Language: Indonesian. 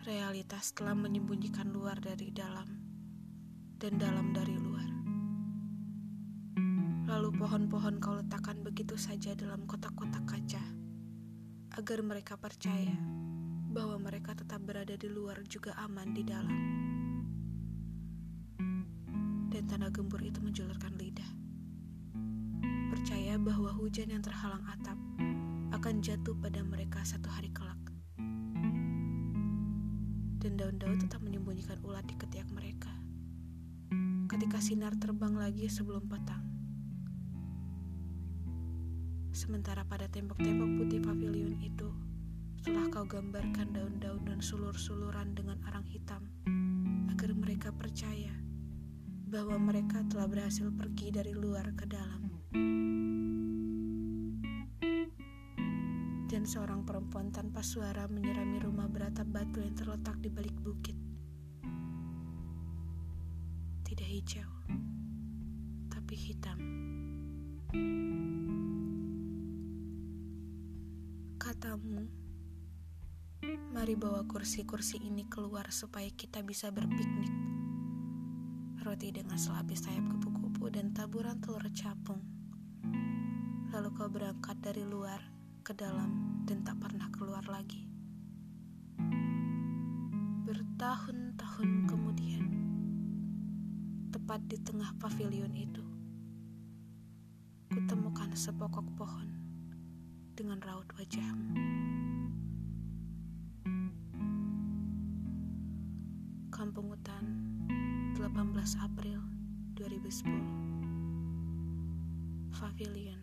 atas telah menyembunyikan luar dari dalam dan dalam dari luar. Lalu pohon-pohon kau letakkan begitu saja dalam kotak-kotak kaca, agar mereka percaya bahwa mereka tetap berada di luar juga aman di dalam. Dan tanda gembur itu menjulurkan lidah. Percaya bahwa hujan yang terhalang atap akan jatuh pada mereka satu hari kelak dan daun-daun tetap menyembunyikan ulat di ketiak mereka. Ketika sinar terbang lagi sebelum petang. Sementara pada tembok-tembok putih pavilion itu, telah kau gambarkan daun-daun dan sulur-suluran dengan arang hitam, agar mereka percaya bahwa mereka telah berhasil pergi dari luar ke dalam. Dan seorang perempuan tanpa suara menyerami rumah beratap batu yang terletak di balik bukit. Tidak hijau, tapi hitam. Katamu, mari bawa kursi-kursi ini keluar supaya kita bisa berpiknik. Roti dengan selapis sayap kupu-kupu dan taburan telur capung. Lalu kau berangkat dari luar ke dalam dan tak pernah keluar lagi. Bertahun-tahun kemudian, tepat di tengah pavilion itu, kutemukan sepokok pohon dengan raut wajahmu. Kampung Hutan, 18 April 2010 Pavilion